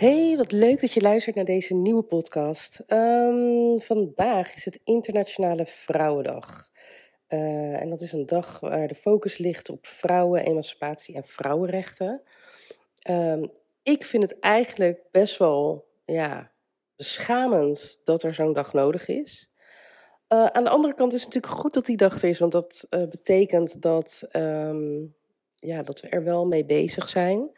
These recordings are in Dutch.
Hey, wat leuk dat je luistert naar deze nieuwe podcast. Ehm, vandaag is het Internationale Vrouwendag. Uh, en dat is een dag waar de focus ligt op vrouwen, emancipatie en vrouwenrechten. Um, ik vind het eigenlijk best wel ja, beschamend dat er zo'n dag nodig is. Uh, aan de andere kant is het natuurlijk goed dat die dag er is, want dat uh, betekent dat, um, ja, dat we er wel mee bezig zijn.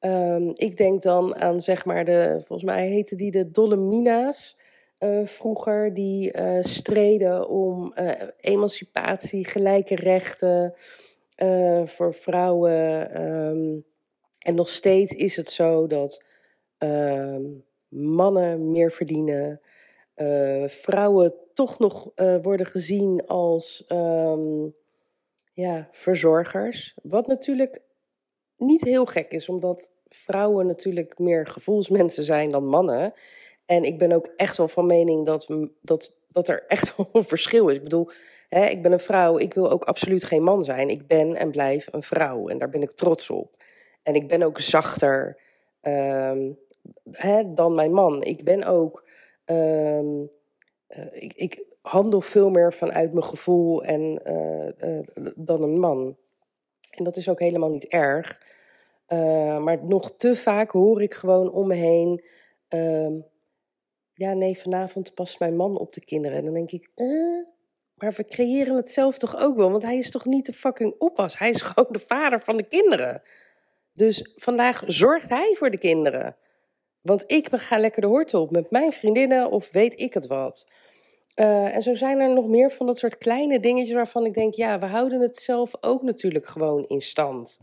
Um, ik denk dan aan, zeg maar, de, volgens mij heette die de Dolomina's uh, vroeger, die uh, streden om uh, emancipatie, gelijke rechten voor vrouwen. Um, en nog steeds is het zo dat um, mannen meer verdienen, vrouwen toch nog worden gezien als ja, verzorgers. Wat natuurlijk niet heel gek is, omdat vrouwen natuurlijk meer gevoelsmensen zijn dan mannen. En ik ben ook echt wel van mening dat, dat, dat er echt wel een verschil is. Ik bedoel, hè, ik ben een vrouw, ik wil ook absoluut geen man zijn. Ik ben en blijf een vrouw en daar ben ik trots op. En ik ben ook zachter um, hè, dan mijn man. Ik ben ook. Um, uh, ik, ik, handel veel meer vanuit mijn gevoel en, uh, uh, dan een man. En dat is ook helemaal niet erg. Uh, maar nog te vaak hoor ik gewoon om me heen. Uh, ja, nee, vanavond past mijn man op de kinderen. En dan denk ik, uh, maar we creëren het zelf toch ook wel? Want hij is toch niet de fucking oppas? Hij is gewoon de vader van de kinderen. Dus vandaag zorgt hij voor de kinderen. Want ik ga lekker de hoort op met mijn vriendinnen of weet ik het wat. Uh, en zo zijn er nog meer van dat soort kleine dingetjes waarvan ik denk, ja, we houden het zelf ook natuurlijk gewoon in stand.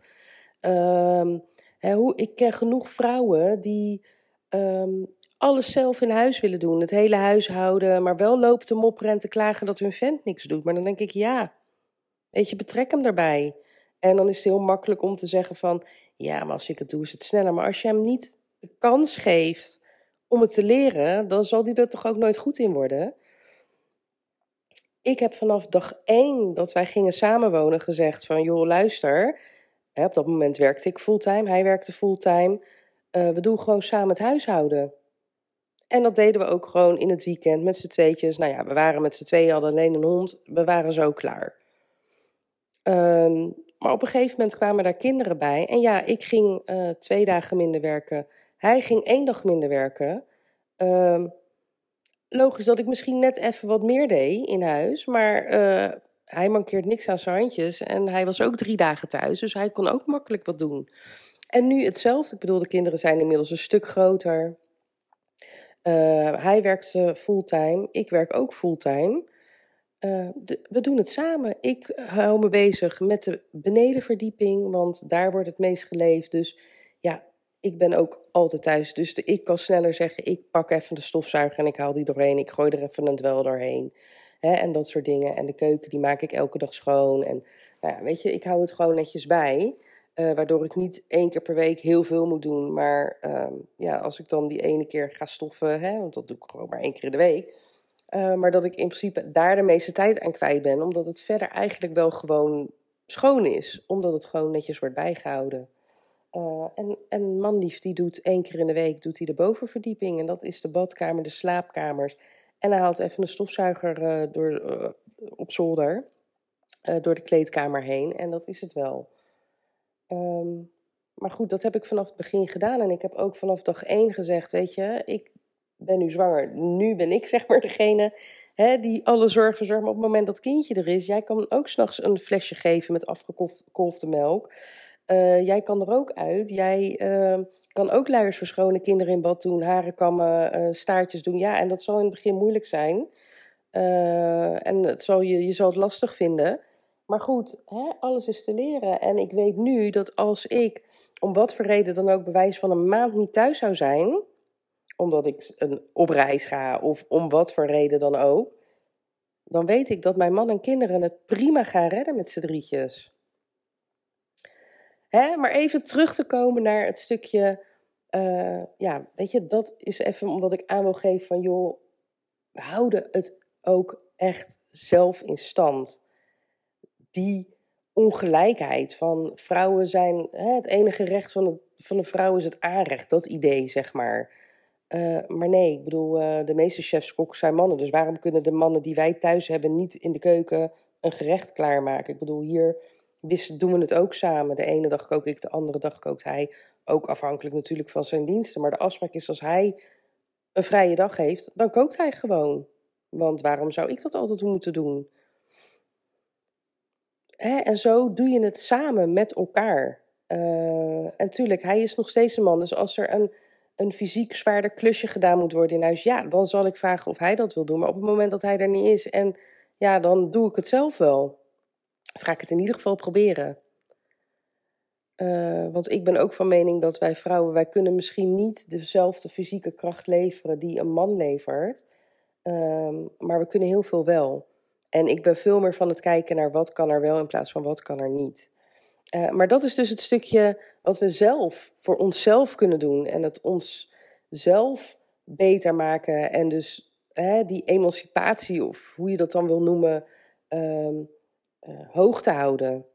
Um, hè, hoe, ik ken genoeg vrouwen die um, alles zelf in huis willen doen. Het hele huishouden, maar wel lopen te mopperen en te klagen dat hun vent niks doet. Maar dan denk ik, ja, weet je, betrek hem daarbij. En dan is het heel makkelijk om te zeggen van, ja, maar als ik het doe is het sneller. Maar als je hem niet de kans geeft om het te leren, dan zal hij er toch ook nooit goed in worden. Ik heb vanaf dag één dat wij gingen samenwonen gezegd van, joh, luister, Hè, op dat moment werkte ik fulltime, hij werkte fulltime. Uh, we doen gewoon samen het huishouden. En dat deden we ook gewoon in het weekend met z'n tweetjes. Nou ja, we waren met z'n tweeën, hadden alleen een hond. We waren zo klaar. Um, maar op een gegeven moment kwamen daar kinderen bij. En ja, ik ging uh, twee dagen minder werken. Hij ging één dag minder werken. Um, logisch dat ik misschien net even wat meer deed in huis. Maar uh, hij mankeert niks aan zijn handjes. En hij was ook drie dagen thuis, dus hij kon ook makkelijk wat doen. En nu hetzelfde. Ik bedoel, de kinderen zijn inmiddels een stuk groter. Uh, hij werkt fulltime, ik werk ook fulltime. We doen het samen. Ik hou me bezig met de benedenverdieping, want daar wordt het meest geleefd. Dus ja, ik ben ook altijd thuis. Dus ik kan sneller zeggen, ik pak even de stofzuiger en ik haal die doorheen. Ik gooi er even een dwel doorheen. Hè, en dat soort dingen. En de keuken, die maak ik elke dag schoon. En nou ja, weet je, ik hou het gewoon netjes bij. Uh, waardoor ik niet één keer per week heel veel moet doen. Maar uh, ja, als ik dan die ene keer ga stoffen, hè, want dat doe ik gewoon maar één keer in de week. Uh, maar dat ik in principe daar de meeste tijd aan kwijt ben. Omdat het verder eigenlijk wel gewoon schoon is. Omdat het gewoon netjes wordt bijgehouden. Uh, en, en manlief die doet één keer in de week doet hij de bovenverdieping. En dat is de badkamer, de slaapkamers en hij haalt even een stofzuiger uh, door, uh, op zolder door de kleedkamer heen. En dat is het wel. Um, maar goed, dat heb ik vanaf het begin gedaan. En ik heb ook vanaf dag één gezegd: Weet je, ik ben nu zwanger. Nu ben ik zeg maar degene hè, die alle zorg verzorgt. Maar op het moment dat kindje er is, jij kan ook s'nachts een flesje geven met afgekolfde melk. Uh, jij kan er ook uit. Jij uh, kan ook luiers verschonen, kinderen in bad doen, haren kammen, uh, staartjes doen. Ja, en dat zal in het begin moeilijk zijn. en het zal je, je zal het lastig vinden. Maar goed, hè, alles is te leren. En ik weet nu dat als ik, om wat voor reden dan ook, bewijs van een maand niet thuis zou zijn, omdat ik een, op reis ga of om wat voor reden dan ook, dan weet ik dat mijn man en kinderen het prima gaan redden met z'n drietjes. Hè, maar even terug te komen naar het stukje, uh, ja, weet je, dat is even omdat ik aan wil geven van, joh, houden het ook echt zelf in stand. Die ongelijkheid van vrouwen zijn, hè, het enige recht van, het, van een vrouw is het aanrecht, dat idee, zeg maar. Uh, maar nee, ik bedoel, uh, de meeste chefs koks zijn mannen. Dus waarom kunnen de mannen die wij thuis hebben niet in de keuken een gerecht klaarmaken? Ik bedoel, hier doen we het ook samen. De ene dag kook ik, de andere dag kookt hij. Ook afhankelijk natuurlijk van zijn diensten. Maar de afspraak is als hij een vrije dag heeft, dan kookt hij gewoon. Want waarom zou ik dat altijd moeten doen? En zo doe je het samen met elkaar. Uh, en natuurlijk, hij is nog steeds een man. Dus als er een, een fysiek zwaarder klusje gedaan moet worden in huis, ja, dan zal ik vragen of hij dat wil doen. Maar op het moment dat hij er niet is, en ja, dan doe ik het zelf wel. Ga ik het in ieder geval proberen. Uh, want ik ben ook van mening dat wij vrouwen, wij kunnen misschien niet dezelfde fysieke kracht leveren die een man levert. Um, maar we kunnen heel veel wel. En ik ben veel meer van het kijken naar wat kan er wel in plaats van wat kan er niet. Uh, maar dat is dus het stukje wat we zelf voor onszelf kunnen doen. En het ons zelf beter maken. En dus hè, die emancipatie, of hoe je dat dan wil noemen, um, uh, hoog te houden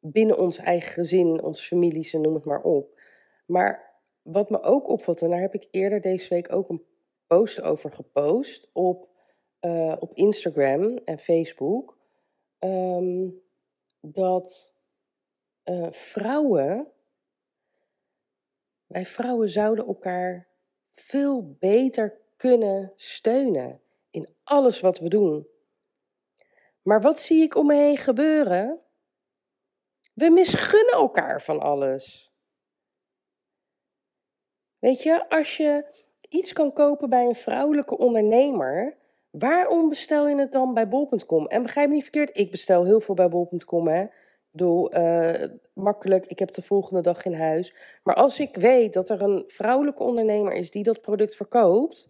binnen ons eigen gezin, onze families, noem het maar op. Maar wat me ook opvalt, en daar heb ik eerder deze week ook een post over gepost op, uh, op Instagram en Facebook, um, dat uh, vrouwen, wij vrouwen zouden elkaar veel beter kunnen steunen in alles wat we doen. Maar wat zie ik om me heen gebeuren? We misgunnen elkaar van alles. Weet je, als je iets kan kopen bij een vrouwelijke ondernemer, waarom bestel je het dan bij bol.com? En begrijp me niet verkeerd, ik bestel heel veel bij bol.com, hè. Doe uh, makkelijk, ik heb de volgende dag in huis. Maar als ik weet dat er een vrouwelijke ondernemer is die dat product verkoopt,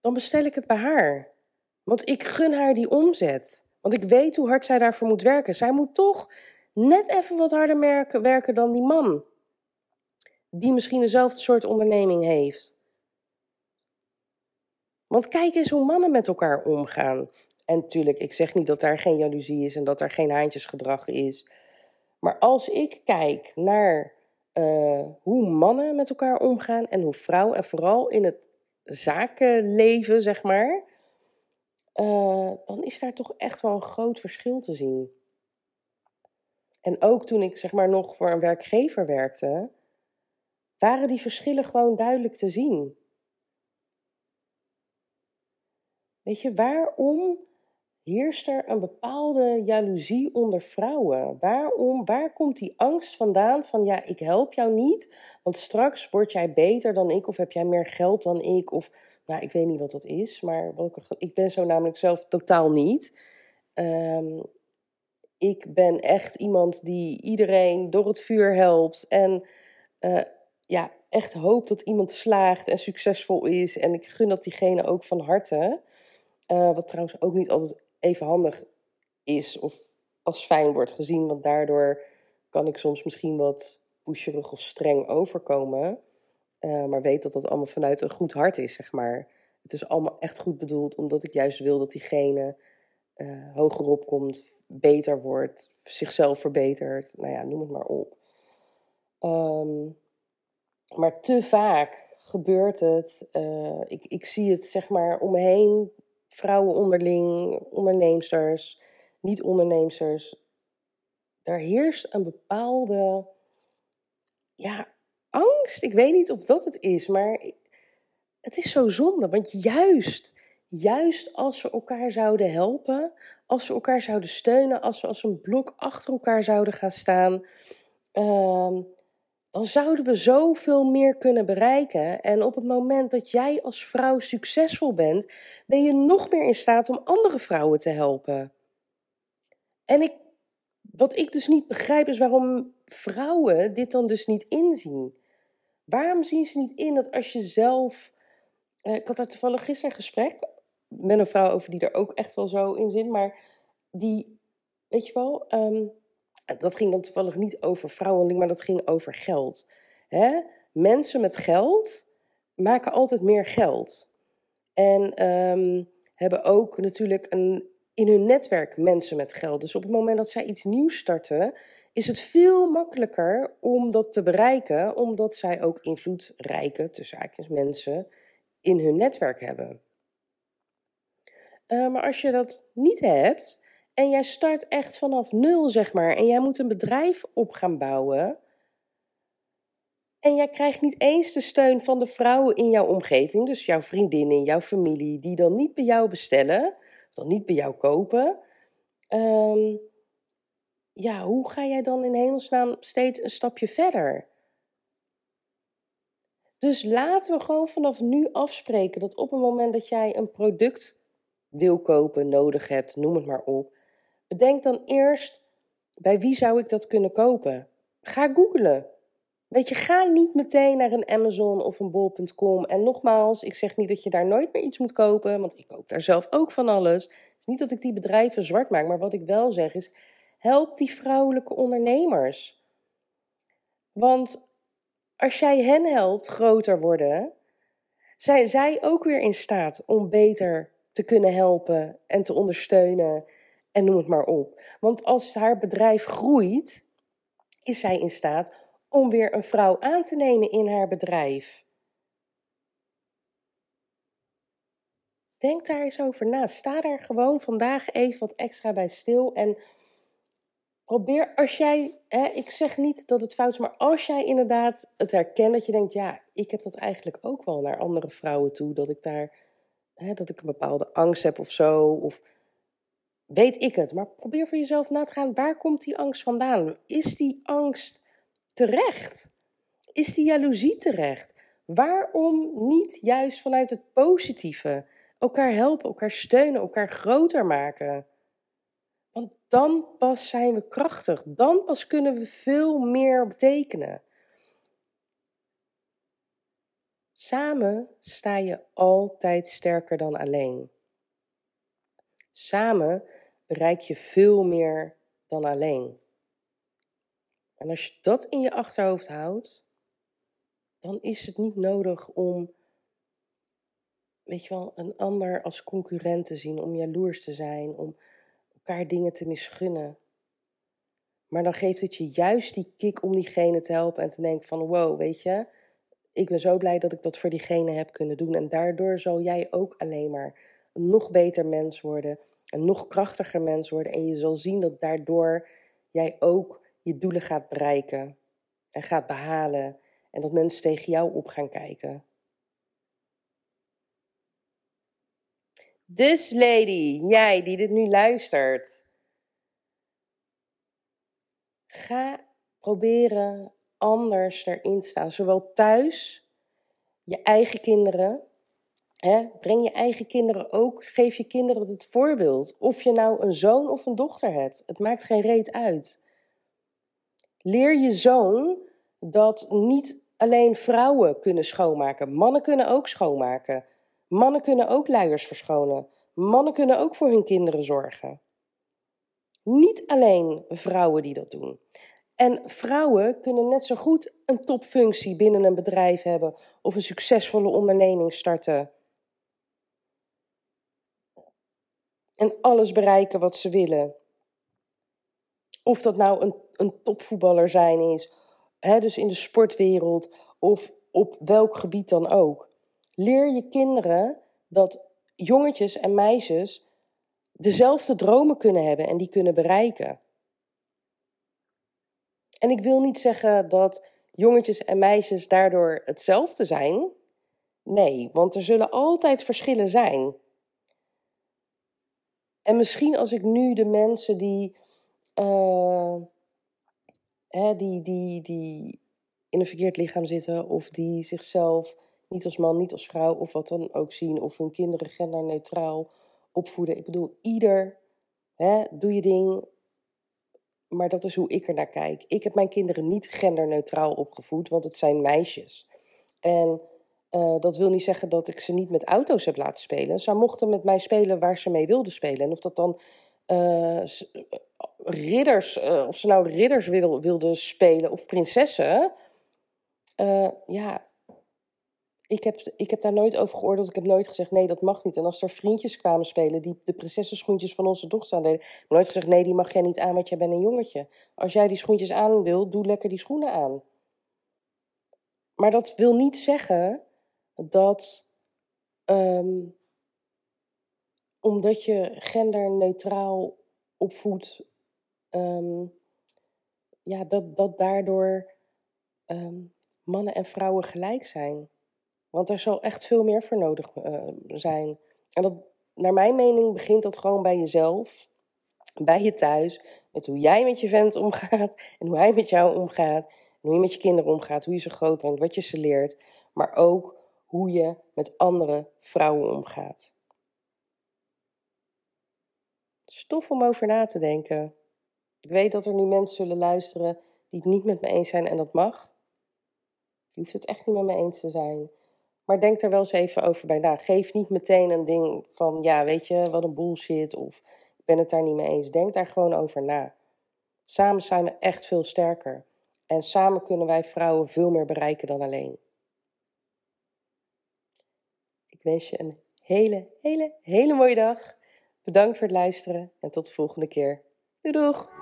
dan bestel ik het bij haar. Want ik gun haar die omzet. Want ik weet hoe hard zij daarvoor moet werken. Zij moet toch net even wat harder werken dan die man. Die misschien dezelfde soort onderneming heeft. Want kijk eens hoe mannen met elkaar omgaan. En natuurlijk, ik zeg niet dat daar geen jaloezie is en dat er geen haantjesgedrag is. Maar als ik kijk naar uh, hoe mannen met elkaar omgaan en hoe vrouwen, en vooral in het zakenleven, zeg maar, uh, dan is daar toch echt wel een groot verschil te zien. En ook toen ik zeg maar nog voor een werkgever werkte, waren die verschillen gewoon duidelijk te zien. Weet je, waarom heerst er een bepaalde jaloezie onder vrouwen? Waarom, waar komt die angst vandaan van ja, ik help jou niet, want straks word jij beter dan ik of heb jij meer geld dan ik of nou, ik weet niet wat dat is, maar welke, ik ben zo namelijk zelf totaal niet. Um, ik ben echt iemand die iedereen door het vuur helpt en uh, ja, echt hoopt dat iemand slaagt en succesvol is. En ik gun dat diegene ook van harte. Uh, wat trouwens ook niet altijd even handig is of als fijn wordt gezien, want daardoor kan ik soms misschien wat pusherig of streng overkomen. Uh, maar weet dat dat allemaal vanuit een goed hart is, zeg maar. Het is allemaal echt goed bedoeld, omdat ik juist wil dat diegene uh, hoger opkomt, beter wordt, zichzelf verbetert. Nou ja, noem het maar op. Um, maar te vaak gebeurt het. Uh, ik, ik zie het zeg maar om me heen. Vrouwen onderling, onderneemsters, niet-onderneemsters. Daar heerst een bepaalde ja, angst. Ik weet niet of dat het is, maar het is zo zonde. Want juist juist als we elkaar zouden helpen, als we elkaar zouden steunen, als we als een blok achter elkaar zouden gaan staan, uh, dan zouden we zoveel meer kunnen bereiken. En op het moment dat jij als vrouw succesvol bent, ben je nog meer in staat om andere vrouwen te helpen. En ik, wat ik dus niet begrijp is waarom vrouwen dit dan dus niet inzien. Waarom zien ze niet in dat als je zelf. Uh, ik had daar toevallig gisteren een gesprek met een vrouw over die er ook echt wel zo in zit. Maar die, weet je wel, ehm, dat ging dan toevallig niet over vrouwenhandel, maar dat ging over geld. Hè? Mensen met geld maken altijd meer geld. En ehm, hebben ook natuurlijk een, in hun netwerk mensen met geld. Dus op het moment dat zij iets nieuws starten, is het veel makkelijker om dat te bereiken, omdat zij ook invloedrijke, tussen mensen in hun netwerk hebben. Uh, maar als je dat niet hebt en jij start echt vanaf nul, zeg maar, en jij moet een bedrijf op gaan bouwen, en jij krijgt niet eens de steun van de vrouwen in jouw omgeving, dus jouw vriendinnen, jouw familie, die dan niet bij jou bestellen, dan niet bij jou kopen. Um, ja, hoe ga jij dan in hemelsnaam steeds een stapje verder? Dus laten we gewoon vanaf nu afspreken dat op het moment dat jij een product wil kopen, nodig hebt, noem het maar op, bedenk dan eerst bij wie zou ik dat kunnen kopen. Ga googlen. Weet je, ga niet meteen naar een Amazon of een bol.com. En nogmaals, ik zeg niet dat je daar nooit meer iets moet kopen, want ik koop daar zelf ook van alles. Het is niet dat ik die bedrijven zwart maak, maar wat ik wel zeg is, help die vrouwelijke ondernemers. Want als jij hen helpt groter worden, zijn zij ook weer in staat om beter te kunnen helpen en te ondersteunen en noem het maar op. Want als haar bedrijf groeit, is zij in staat om weer een vrouw aan te nemen in haar bedrijf. Denk daar eens over na. Sta daar gewoon vandaag even wat extra bij stil en probeer als jij, hè, ik zeg niet dat het fout is, maar als jij inderdaad het herkent dat je denkt, ja, ik heb dat eigenlijk ook wel naar andere vrouwen toe, dat ik daar, hè, dat ik een bepaalde angst heb of zo, of weet ik het. Maar probeer voor jezelf na te gaan, waar komt die angst vandaan? Is die angst terecht? Is die jaloezie terecht? Waarom niet juist vanuit het positieve? Elkaar helpen, elkaar steunen, elkaar groter maken. Want dan pas zijn we krachtig. Dan pas kunnen we veel meer betekenen. Samen sta je altijd sterker dan alleen. Samen bereik je veel meer dan alleen. En als je dat in je achterhoofd houdt, dan is het niet nodig om, weet je wel, een ander als concurrent te zien, om jaloers te zijn, om elkaar dingen te misgunnen. Maar dan geeft het je juist die kick om diegene te helpen en te denken van wow, weet je, ik ben zo blij dat ik dat voor diegene heb kunnen doen. En daardoor zal jij ook alleen maar een nog beter mens worden, een nog krachtiger mens worden. En je zal zien dat daardoor jij ook je doelen gaat bereiken en gaat behalen. En dat mensen tegen jou op gaan kijken. Dus lady, jij die dit nu luistert, ga proberen anders erin te staan. Zowel thuis, je eigen kinderen, breng je eigen kinderen ook, geef je kinderen het voorbeeld. Of je nou een zoon of een dochter hebt, het maakt geen reet uit. Leer je zoon dat niet alleen vrouwen kunnen schoonmaken, mannen kunnen ook schoonmaken. Mannen kunnen ook luiers verschonen. Mannen kunnen ook voor hun kinderen zorgen. Niet alleen vrouwen die dat doen. En vrouwen kunnen net zo goed een topfunctie binnen een bedrijf hebben of een succesvolle onderneming starten. En alles bereiken wat ze willen. Of dat nou een, een topvoetballer zijn is, hè, dus in de sportwereld of op welk gebied dan ook. Leer je kinderen dat jongetjes en meisjes dezelfde dromen kunnen hebben en die kunnen bereiken. En ik wil niet zeggen dat jongetjes en meisjes daardoor hetzelfde zijn. Nee, want er zullen altijd verschillen zijn. En misschien als ik nu de mensen die, hè, die, die, die in een verkeerd lichaam zitten of die zichzelf niet als man, niet als vrouw of wat dan ook zien. Of hun kinderen genderneutraal opvoeden. Ik bedoel, ieder, hè, doe je ding. Maar dat is hoe ik er naar kijk. Ik heb mijn kinderen niet genderneutraal opgevoed, want het zijn meisjes. En Eh, dat wil niet zeggen dat ik ze niet met auto's heb laten spelen. Ze mochten met mij spelen waar ze mee wilden spelen. En of dat dan uh, ridders, uh, of ze nou ridders wil, wilden spelen of prinsessen. ja, ik heb, ik heb daar nooit over geoordeeld. Ik heb nooit gezegd, nee, dat mag niet. En als er vriendjes kwamen spelen die de prinsessenschoentjes van onze dochter aandeden... heb ik nooit gezegd, nee, die mag jij niet aan, want jij bent een jongetje. Als jij die schoentjes aan wil, doe lekker die schoenen aan. Maar dat wil niet zeggen dat... Um, omdat je genderneutraal opvoedt... Um, ja, dat, dat daardoor um, mannen en vrouwen gelijk zijn. Want er zal echt veel meer voor nodig uh, zijn. En dat, naar mijn mening begint dat gewoon bij jezelf, bij je thuis, met hoe jij met je vent omgaat en hoe hij met jou omgaat. En hoe je met je kinderen omgaat, hoe je ze groot brengt, wat je ze leert. Maar ook hoe je met andere vrouwen omgaat. Stof om over na te denken. Ik weet dat er nu mensen zullen luisteren die het niet met me eens zijn en dat mag. Je hoeft het echt niet met me eens te zijn. Maar denk er wel eens even over bij na. Geef niet meteen een ding van, ja, weet je, wat een bullshit of ik ben het daar niet mee eens. Denk daar gewoon over na. Samen zijn we echt veel sterker. En samen kunnen wij vrouwen veel meer bereiken dan alleen. Ik wens je een hele, hele, hele mooie dag. Bedankt voor het luisteren en tot de volgende keer. Doei doeg!